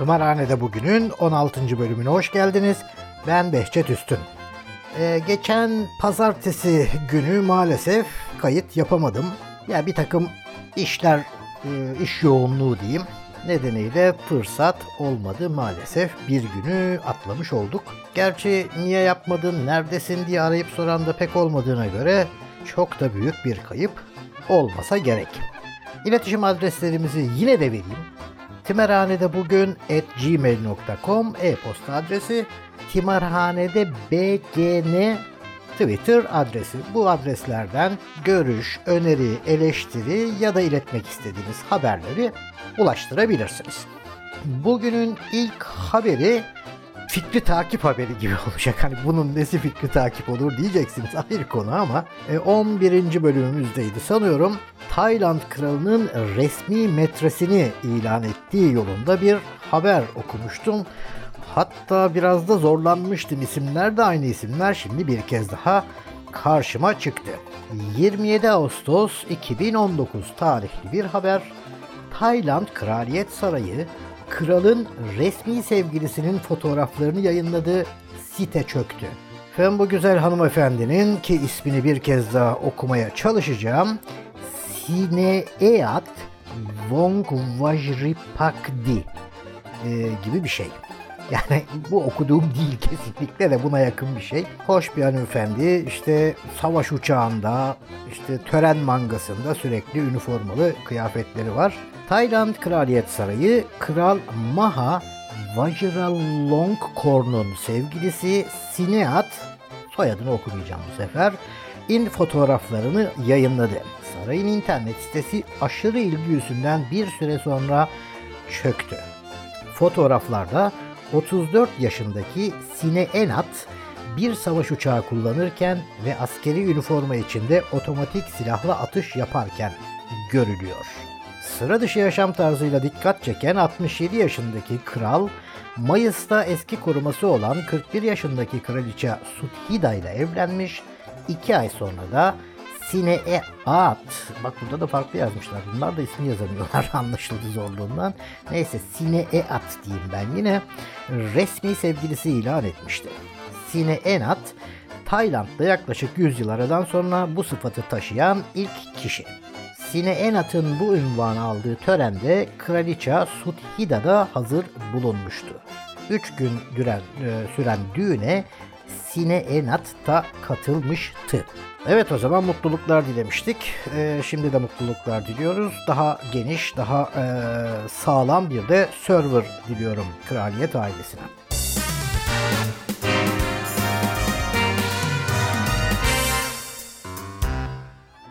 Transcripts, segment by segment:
Tımarhane'de bugünün 16. bölümüne hoş geldiniz. Ben Behçet Üstün. Ee, geçen pazartesi günü maalesef kayıt yapamadım. Ya bir takım işler, e, iş yoğunluğu diyeyim. Nedeniyle fırsat olmadı maalesef. Bir günü atlamış olduk. Gerçi niye yapmadın, neredesin diye arayıp soran da pek olmadığına göre çok da büyük bir kayıp olmasa gerek. İletişim adreslerimizi yine de vereyim. Timerhanede bugün at gmail.com e-posta adresi Timerhanede BGN Twitter adresi. Bu adreslerden görüş, öneri, eleştiri ya da iletmek istediğiniz haberleri ulaştırabilirsiniz. Bugünün ilk haberi fikri takip haberi gibi olacak. Hani bunun nesi fikri takip olur diyeceksiniz ayrı konu ama 11. E, bölümümüzdeydi sanıyorum. Tayland kralının resmi metresini ilan ettiği yolunda bir haber okumuştum. Hatta biraz da zorlanmıştım. İsimler de aynı isimler şimdi bir kez daha karşıma çıktı. 27 Ağustos 2019 tarihli bir haber. Tayland Kraliyet Sarayı kralın resmi sevgilisinin fotoğraflarını yayınladığı site çöktü. Ben bu güzel hanımefendinin ki ismini bir kez daha okumaya çalışacağım. Sineat Vongvajripakdi e, gibi bir şey. Yani bu okuduğum değil kesinlikle de buna yakın bir şey. Hoş bir hanımefendi işte savaş uçağında işte tören mangasında sürekli üniformalı kıyafetleri var. Tayland Kraliyet Sarayı Kral Maha Vajiralongkorn'un sevgilisi Sineat soyadını okumayacağım bu sefer in fotoğraflarını yayınladı. Sarayın internet sitesi aşırı ilgi yüzünden bir süre sonra çöktü. Fotoğraflarda 34 yaşındaki Sine Enat bir savaş uçağı kullanırken ve askeri üniforma içinde otomatik silahlı atış yaparken görülüyor. Sıra dışı yaşam tarzıyla dikkat çeken 67 yaşındaki kral, Mayıs'ta eski koruması olan 41 yaşındaki kraliçe Suthida ile evlenmiş, 2 ay sonra da Sine At, bak burada da farklı yazmışlar. Bunlar da ismi yazamıyorlar anlaşıldı zorluğundan. Neyse Sine At diyeyim ben yine. Resmi sevgilisi ilan etmişti. Sine Enat, Tayland'da yaklaşık 100 yıl aradan sonra bu sıfatı taşıyan ilk kişi. Sine Enat'ın bu ünvanı aldığı törende Kraliçe Suthida da hazır bulunmuştu. 3 gün düren, e, süren düğüne Sine Enat da katılmıştı. Evet o zaman mutluluklar dilemiştik. Ee, şimdi de mutluluklar diliyoruz. Daha geniş, daha e, sağlam bir de server diliyorum kraliyet ailesine.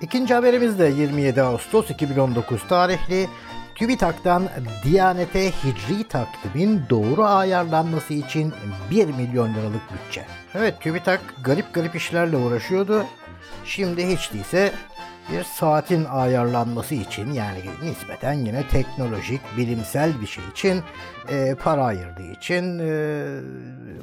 İkinci haberimiz de 27 Ağustos 2019 tarihli. TÜBİTAK'tan Diyanete Hicri takvimin doğru ayarlanması için 1 milyon liralık bütçe. Evet TÜBİTAK garip garip işlerle uğraşıyordu. Şimdi hiç değilse bir saatin ayarlanması için yani nispeten yine teknolojik, bilimsel bir şey için e, para ayırdığı için e,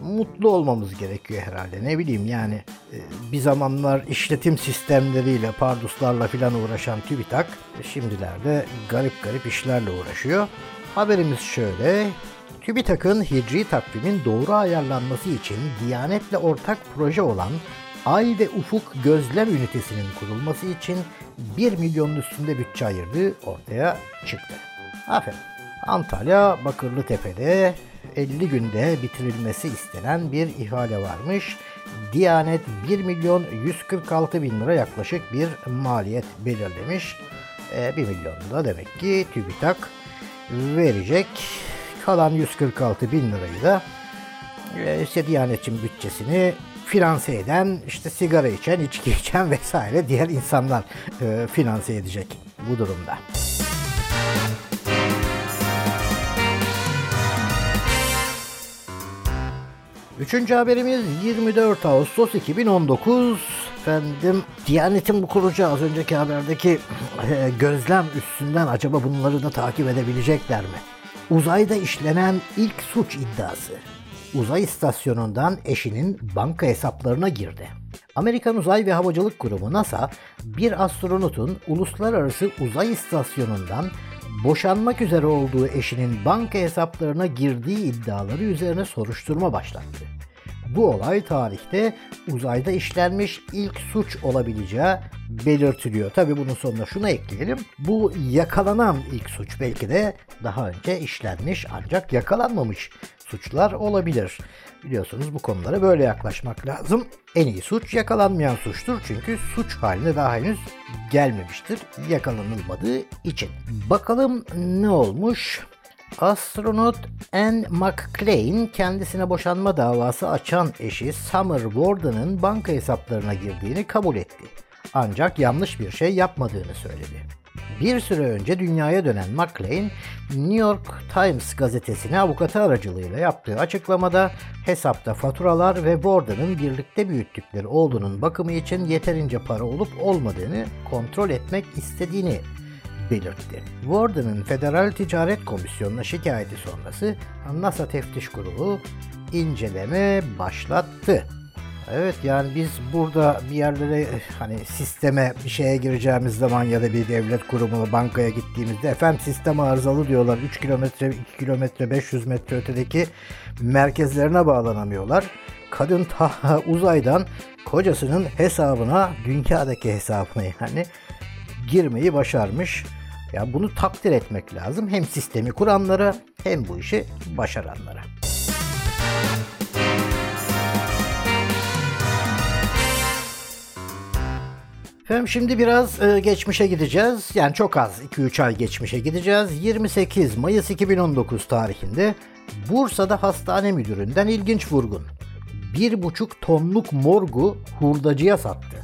mutlu olmamız gerekiyor herhalde. Ne bileyim yani e, bir zamanlar işletim sistemleriyle, parduslarla filan uğraşan TÜBİTAK şimdilerde garip garip işlerle uğraşıyor. Haberimiz şöyle. TÜBİTAK'ın hicri takvimin doğru ayarlanması için Diyanet'le ortak proje olan Ay ve Ufuk Gözlem Ünitesi'nin kurulması için 1 milyonun üstünde bütçe ayırdığı ortaya çıktı. Aferin. Antalya Bakırlı Tepe'de 50 günde bitirilmesi istenen bir ihale varmış. Diyanet 1 milyon 146 bin lira yaklaşık bir maliyet belirlemiş. E, 1 milyon da demek ki TÜBİTAK verecek. Kalan 146 bin lirayı da e, işte Diyanet'in bütçesini finanse eden, işte sigara içen, içki içen vesaire diğer insanlar e, finanse edecek bu durumda. Üçüncü haberimiz 24 Ağustos 2019. Efendim Diyanet'in bu kurucu az önceki haberdeki e, gözlem üstünden acaba bunları da takip edebilecekler mi? Uzayda işlenen ilk suç iddiası. Uzay istasyonundan eşinin banka hesaplarına girdi. Amerikan Uzay ve Havacılık Kurumu NASA, bir astronotun uluslararası uzay istasyonundan boşanmak üzere olduğu eşinin banka hesaplarına girdiği iddiaları üzerine soruşturma başlattı. Bu olay tarihte uzayda işlenmiş ilk suç olabileceği belirtiliyor. Tabi bunun sonuna şunu ekleyelim. Bu yakalanan ilk suç belki de daha önce işlenmiş ancak yakalanmamış suçlar olabilir. Biliyorsunuz bu konulara böyle yaklaşmak lazım. En iyi suç yakalanmayan suçtur çünkü suç haline daha henüz gelmemiştir yakalanılmadığı için. Bakalım ne olmuş? Astronot Anne McClain kendisine boşanma davası açan eşi Summer Warden'ın banka hesaplarına girdiğini kabul etti. Ancak yanlış bir şey yapmadığını söyledi. Bir süre önce dünyaya dönen McLean, New York Times gazetesine avukatı aracılığıyla yaptığı açıklamada hesapta faturalar ve Warden'ın birlikte büyüttükleri oğlunun bakımı için yeterince para olup olmadığını kontrol etmek istediğini belirtti. Warden'ın Federal Ticaret Komisyonu'na şikayeti sonrası NASA Teftiş Kurulu inceleme başlattı. Evet yani biz burada bir yerlere hani sisteme bir şeye gireceğimiz zaman ya da bir devlet kurumuna bankaya gittiğimizde efendim sistem arızalı diyorlar 3 kilometre 2 kilometre 500 metre ötedeki merkezlerine bağlanamıyorlar. Kadın ta uzaydan kocasının hesabına dünyadaki hesabına yani girmeyi başarmış. Ya bunu takdir etmek lazım hem sistemi kuranlara hem bu işi başaranlara. Efendim şimdi biraz e, geçmişe gideceğiz. Yani çok az 2-3 ay geçmişe gideceğiz. 28 Mayıs 2019 tarihinde Bursa'da hastane müdüründen ilginç vurgun. 1,5 tonluk morgu hurdacıya sattı.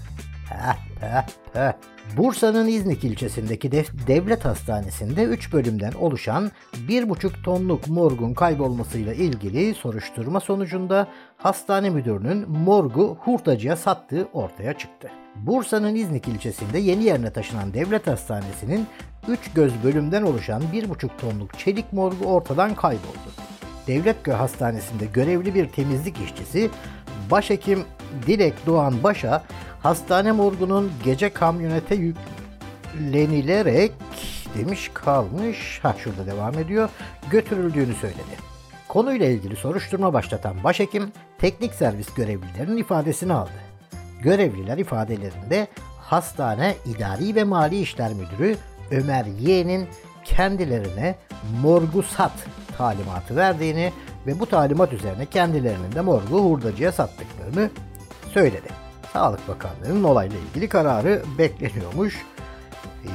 Bursa'nın İznik ilçesindeki devlet hastanesinde 3 bölümden oluşan 1,5 tonluk morgun kaybolmasıyla ilgili soruşturma sonucunda hastane müdürünün morgu hurtacıya sattığı ortaya çıktı. Bursa'nın İznik ilçesinde yeni yerine taşınan devlet hastanesinin 3 göz bölümden oluşan 1,5 tonluk çelik morgu ortadan kayboldu. Devlet Hastanesi'nde görevli bir temizlik işçisi başhekim Dilek Doğan Baş'a hastane morgunun gece kamyonete yüklenilerek demiş kalmış, ha şurada devam ediyor, götürüldüğünü söyledi. Konuyla ilgili soruşturma başlatan başhekim teknik servis görevlilerinin ifadesini aldı. Görevliler ifadelerinde hastane idari ve mali işler müdürü Ömer Y'nin kendilerine morgu sat talimatı verdiğini ve bu talimat üzerine kendilerinin de morgu hurdacıya sattıklarını söyledi. Sağlık Bakanlığı'nın olayla ilgili kararı bekleniyormuş. Ee,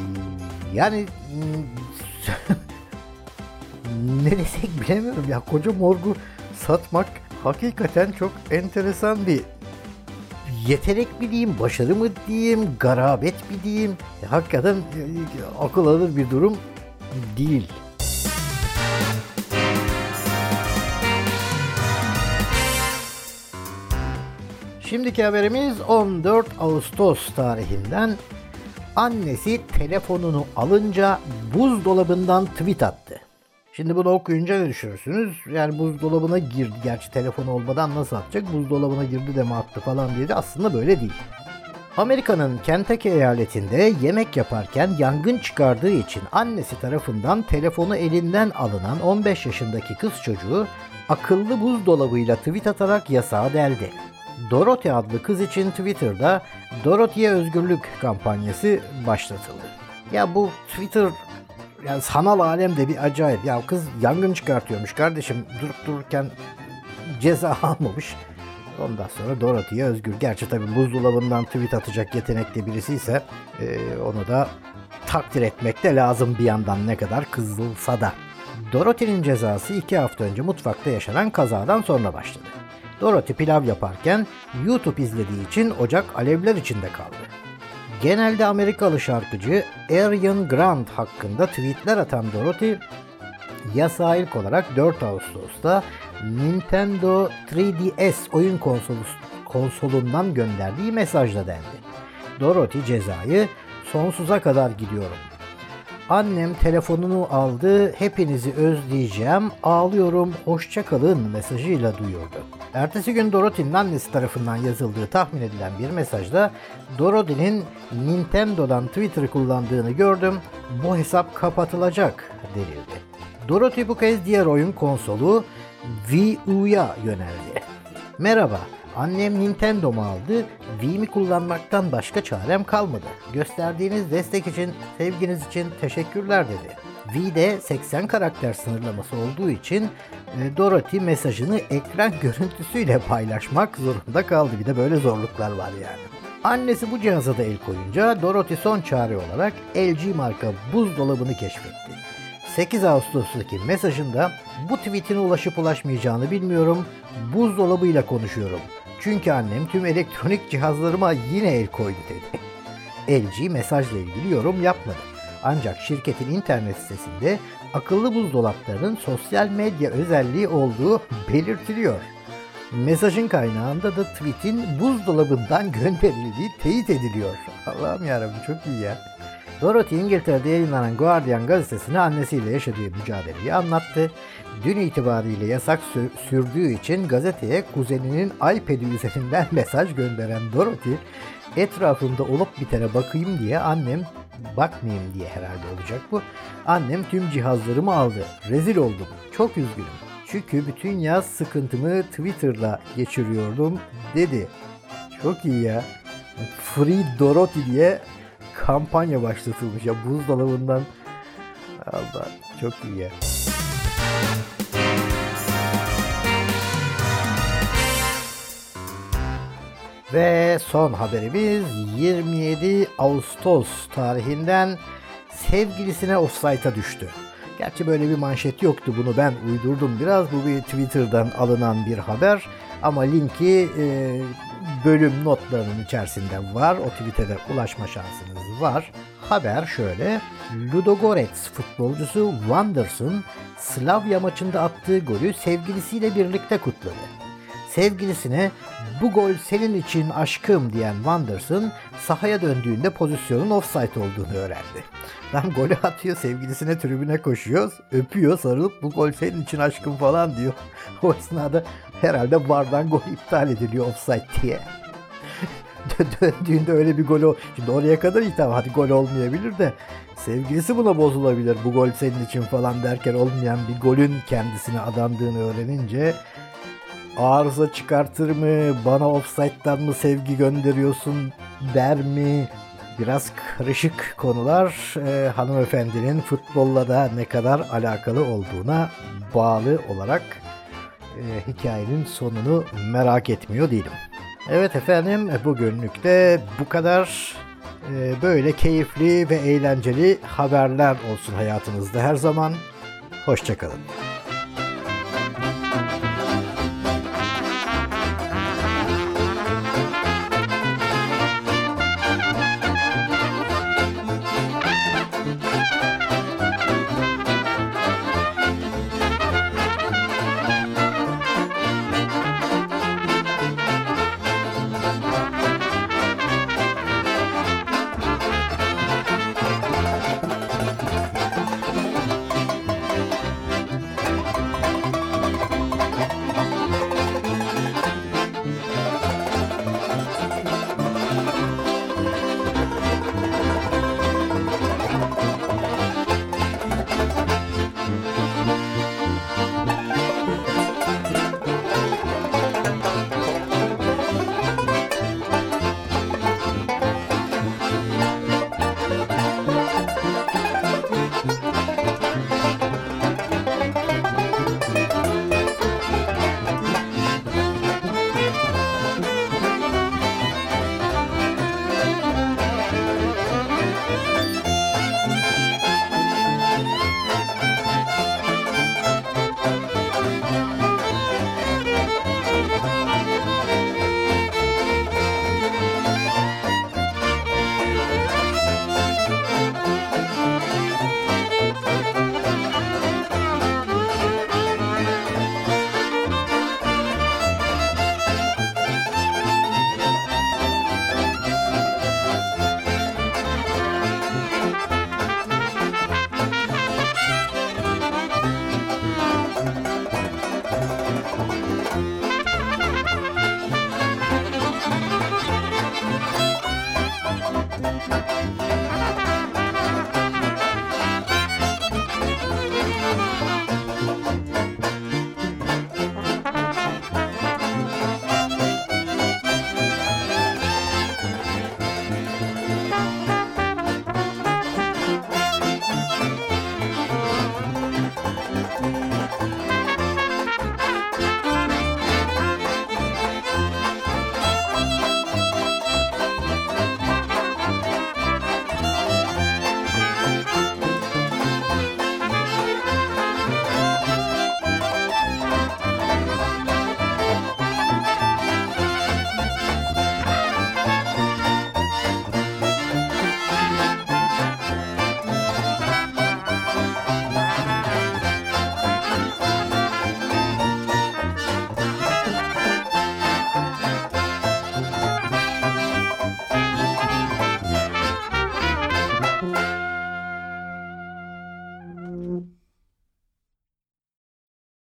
yani ne desek bilemiyorum ya koca morgu satmak hakikaten çok enteresan bir yetenek mi diyeyim, başarı mı diyeyim, garabet mi diyeyim. Hakikaten e, akıl alır bir durum değil. Şimdiki haberimiz 14 Ağustos tarihinden. Annesi telefonunu alınca buzdolabından tweet attı. Şimdi bunu okuyunca ne düşünürsünüz? Yani buzdolabına girdi. Gerçi telefon olmadan nasıl atacak? Buzdolabına girdi de mi attı falan diye de aslında böyle değil. Amerika'nın Kentucky eyaletinde yemek yaparken yangın çıkardığı için annesi tarafından telefonu elinden alınan 15 yaşındaki kız çocuğu akıllı buzdolabıyla tweet atarak yasağa deldi. Dorothy adlı kız için Twitter'da Dorothy'ye özgürlük kampanyası başlatıldı. Ya bu Twitter yani sanal alem de bir acayip. Ya kız yangın çıkartıyormuş kardeşim durup dururken ceza almamış. Ondan sonra Dorothy'ye özgür. Gerçi tabii buzdolabından tweet atacak yetenekli birisi ise e, onu da takdir etmek de lazım bir yandan ne kadar kızılsa da. Dorothy'nin cezası iki hafta önce mutfakta yaşanan kazadan sonra başladı. Dorothy pilav yaparken YouTube izlediği için ocak alevler içinde kaldı. Genelde Amerikalı şarkıcı Arian Grant hakkında tweetler atan Dorothy, yasa ilk olarak 4 Ağustos'ta Nintendo 3DS oyun konsolu, konsolundan gönderdiği mesajla dendi. Dorothy cezayı sonsuza kadar gidiyorum. Annem telefonunu aldı, hepinizi özleyeceğim, ağlıyorum, hoşça kalın mesajıyla duyurdu. Ertesi gün Dorothy'nin annesi tarafından yazıldığı tahmin edilen bir mesajda Dorothy'nin Nintendo'dan Twitter kullandığını gördüm, bu hesap kapatılacak denildi. Dorothy bu kez diğer oyun konsolu Wii U'ya yöneldi. Merhaba, Annem Nintendo'mu aldı. Wii'mi kullanmaktan başka çarem kalmadı. Gösterdiğiniz destek için, sevginiz için teşekkürler dedi. Wii'de 80 karakter sınırlaması olduğu için e, Dorothy mesajını ekran görüntüsüyle paylaşmak zorunda kaldı. Bir de böyle zorluklar var yani. Annesi bu cihaza da el koyunca Dorothy son çare olarak LG marka buzdolabını keşfetti. 8 Ağustos'taki mesajında bu tweetine ulaşıp ulaşmayacağını bilmiyorum. Buzdolabıyla konuşuyorum. Çünkü annem tüm elektronik cihazlarıma yine el koydu dedi. LG mesajla ilgili yorum yapmadı. Ancak şirketin internet sitesinde akıllı buzdolaplarının sosyal medya özelliği olduğu belirtiliyor. Mesajın kaynağında da tweetin buzdolabından gönderildiği teyit ediliyor. Allah'ım yarabbim çok iyi ya. Dorothy İngiltere'de yayınlanan Guardian gazetesine annesiyle yaşadığı mücadeleyi anlattı. Dün itibariyle yasak sürdüğü için gazeteye kuzeninin iPad'i üzerinden mesaj gönderen Dorothy, etrafımda olup bitene bakayım diye annem, bakmayayım diye herhalde olacak bu, annem tüm cihazlarımı aldı. Rezil oldum. Çok üzgünüm. Çünkü bütün yaz sıkıntımı Twitter'la geçiriyordum dedi. Çok iyi ya. Free Dorothy diye kampanya başlatılmış ya buzdolabından. Allah çok iyi ya. Ve son haberimiz 27 Ağustos tarihinden sevgilisine offside'a düştü. Gerçi böyle bir manşet yoktu bunu ben uydurdum biraz. Bu bir Twitter'dan alınan bir haber. Ama linki e, bölüm notlarının içerisinde var. O tweet'e ulaşma şansınız var. Haber şöyle. Ludogorets futbolcusu Wanderson Slavia maçında attığı golü sevgilisiyle birlikte kutladı. Sevgilisine bu gol senin için aşkım diyen Wanderson sahaya döndüğünde pozisyonun offside olduğunu öğrendi. Tam golü atıyor sevgilisine tribüne koşuyor, öpüyor sarılıp bu gol senin için aşkım falan diyor. O esnada herhalde vardan gol iptal ediliyor offside diye. Döndüğünde öyle bir gol o. Şimdi oraya kadar iyi tamam hadi gol olmayabilir de sevgilisi buna bozulabilir. Bu gol senin için falan derken olmayan bir golün kendisine adandığını öğrenince arıza çıkartır mı? Bana offside'dan mı sevgi gönderiyorsun der mi? Biraz karışık konular e, hanımefendinin futbolla da ne kadar alakalı olduğuna bağlı olarak e, hikayenin sonunu merak etmiyor değilim. Evet efendim bugünlük de bu kadar e, böyle keyifli ve eğlenceli haberler olsun hayatınızda her zaman. Hoşçakalın.